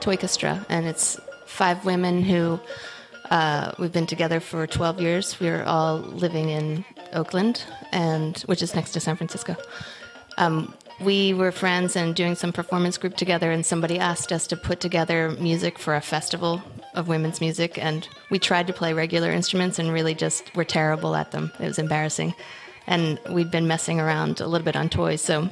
Toychestra, and it's five women who uh, we've been together for 12 years. We're all living in Oakland, and which is next to San Francisco. Um, we were friends and doing some performance group together, and somebody asked us to put together music for a festival of women's music, and we tried to play regular instruments and really just were terrible at them. It was embarrassing, and we'd been messing around a little bit on toys, so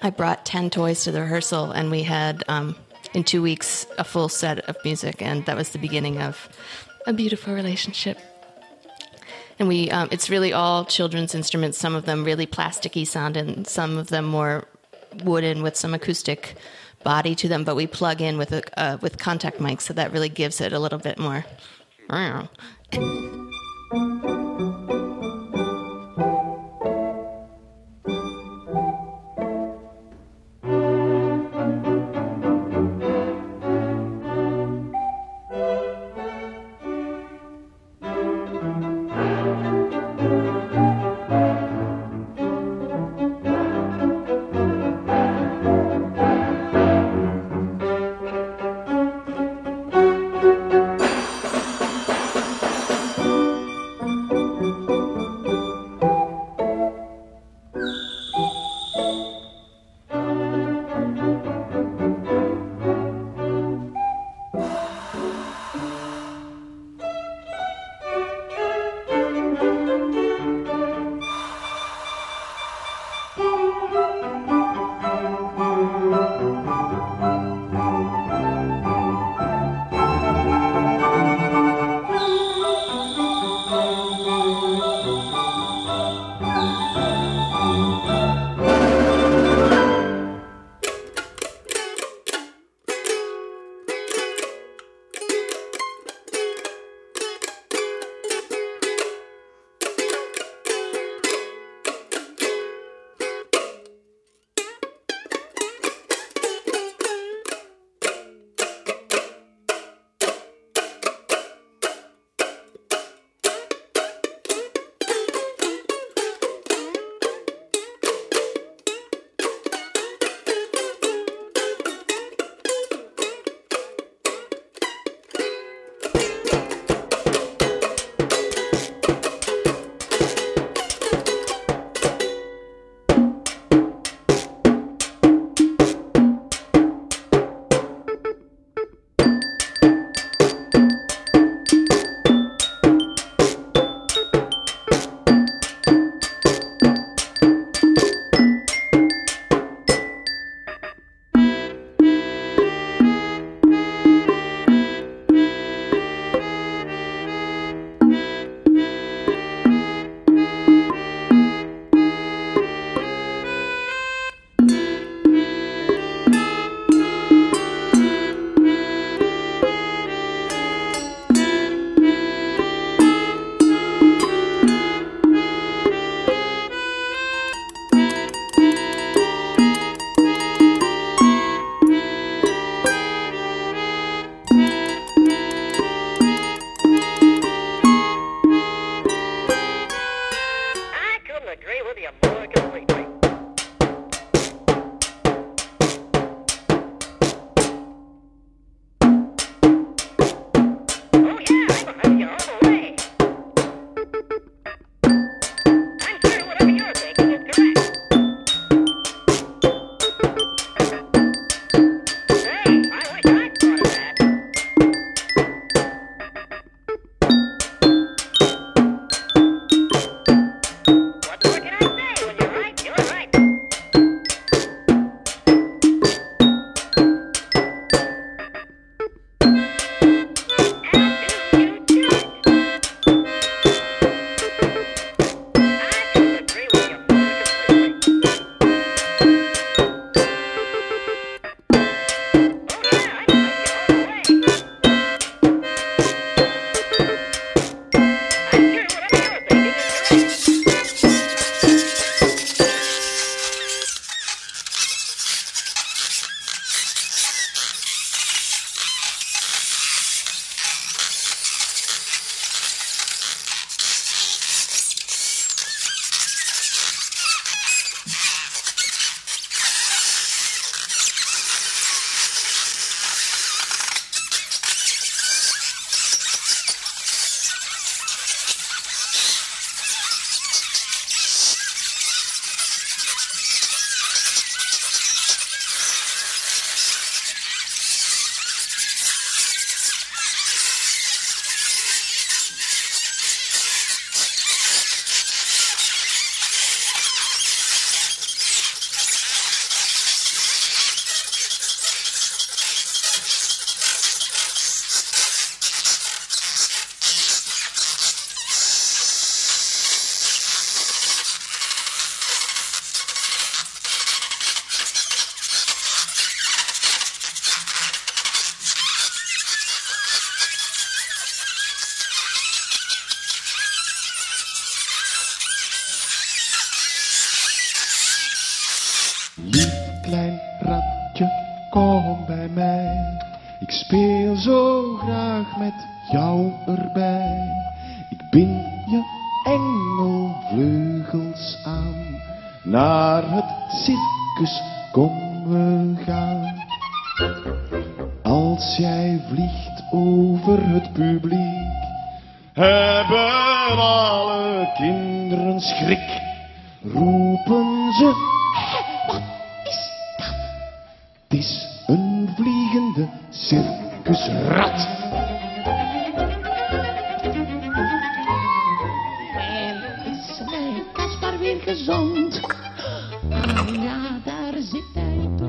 I brought 10 toys to the rehearsal, and we had um, in two weeks a full set of music, and that was the beginning of a beautiful relationship. And we, um, it's really all children's instruments. Some of them really plasticky sounding, some of them more wooden with some acoustic body to them. But we plug in with a uh, with contact mics, so that really gives it a little bit more.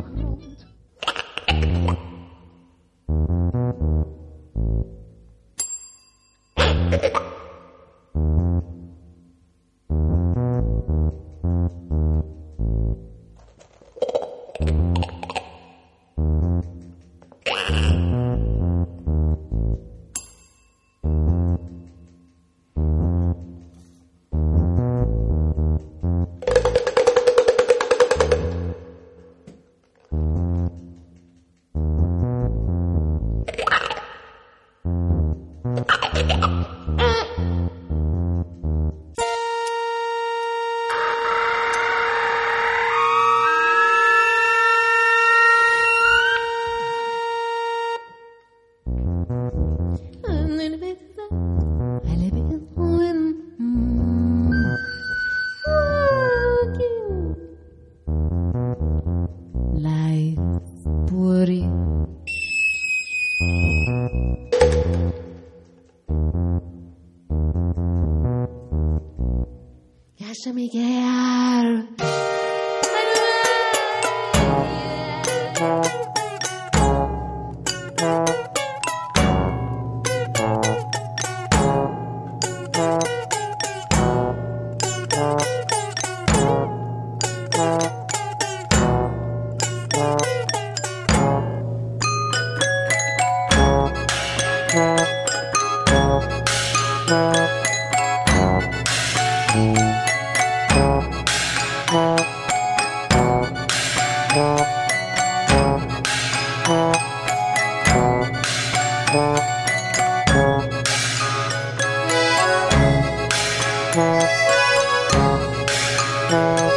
Hij Música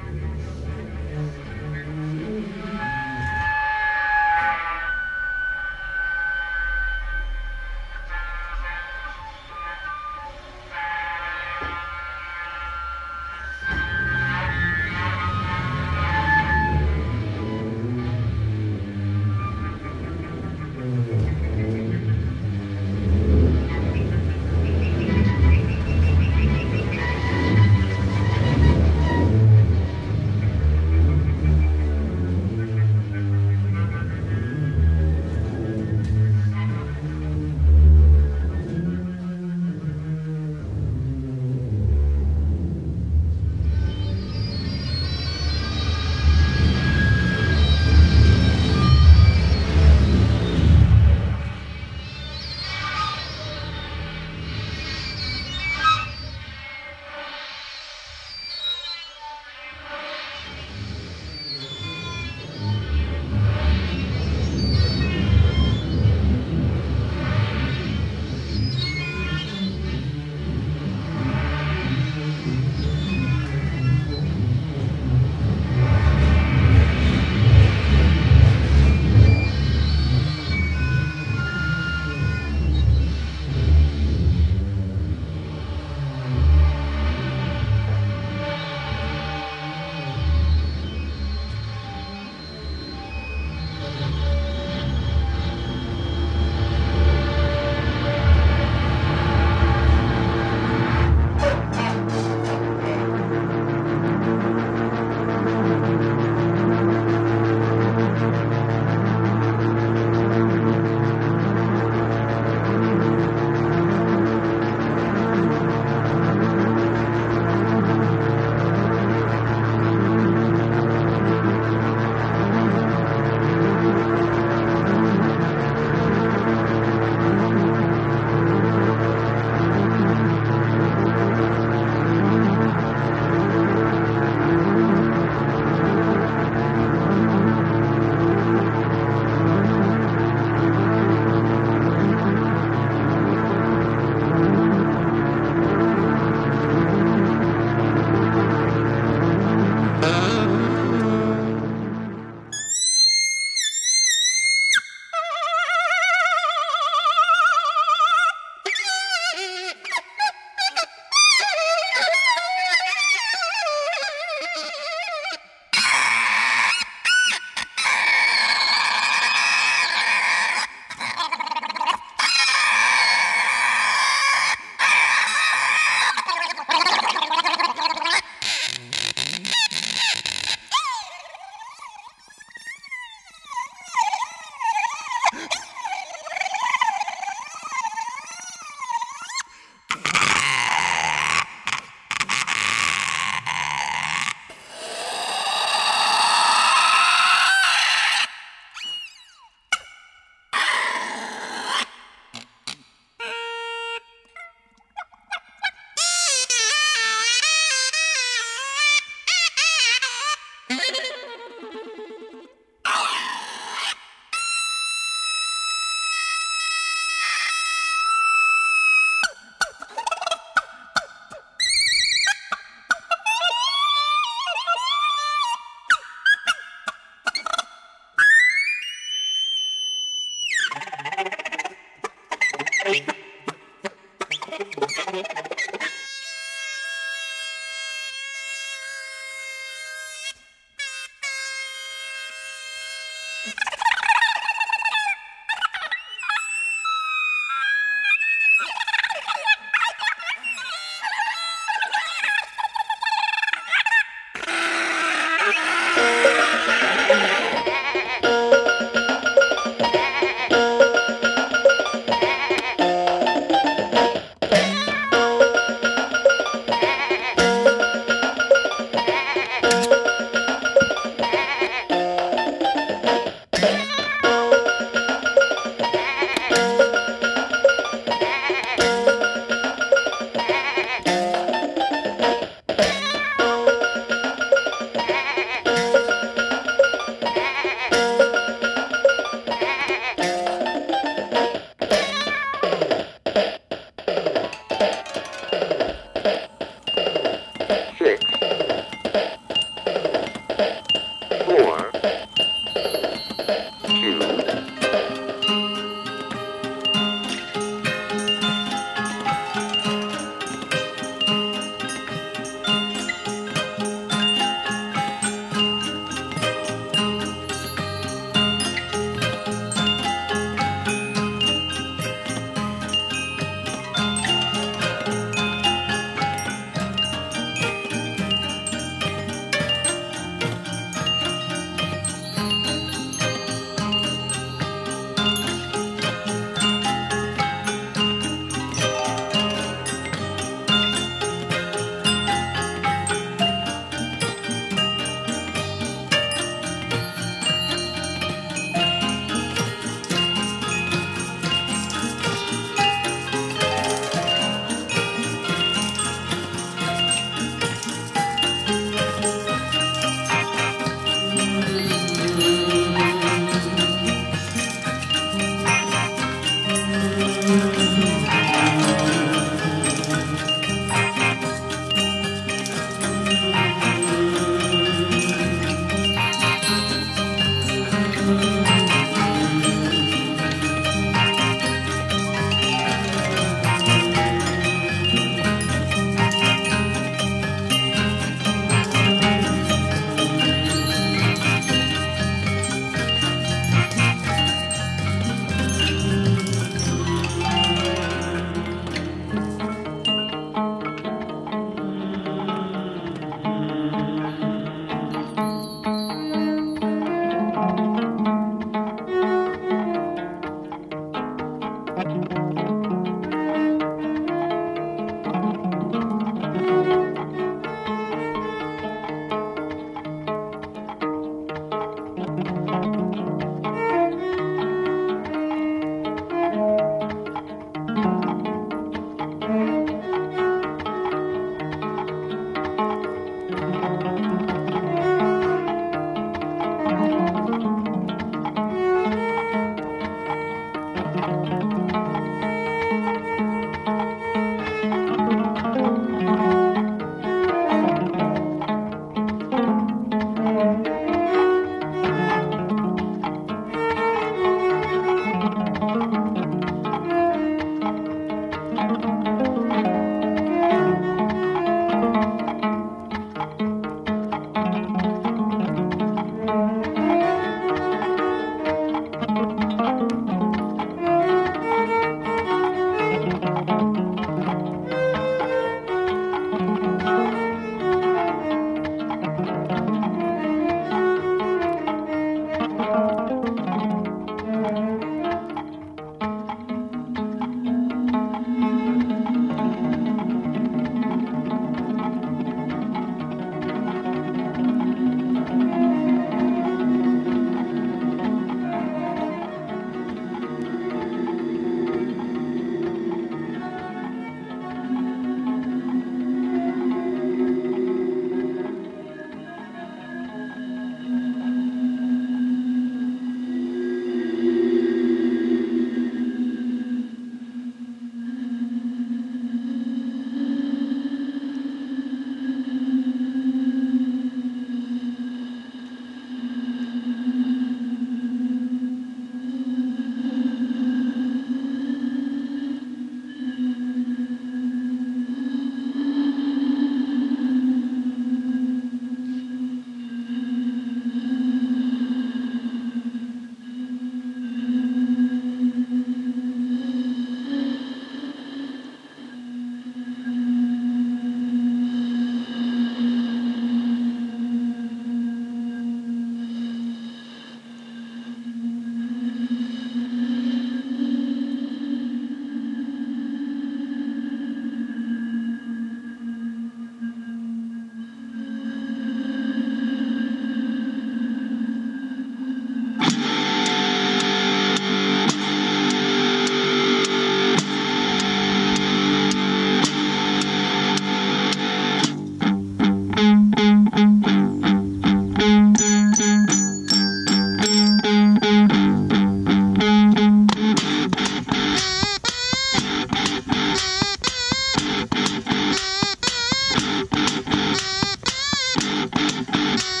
you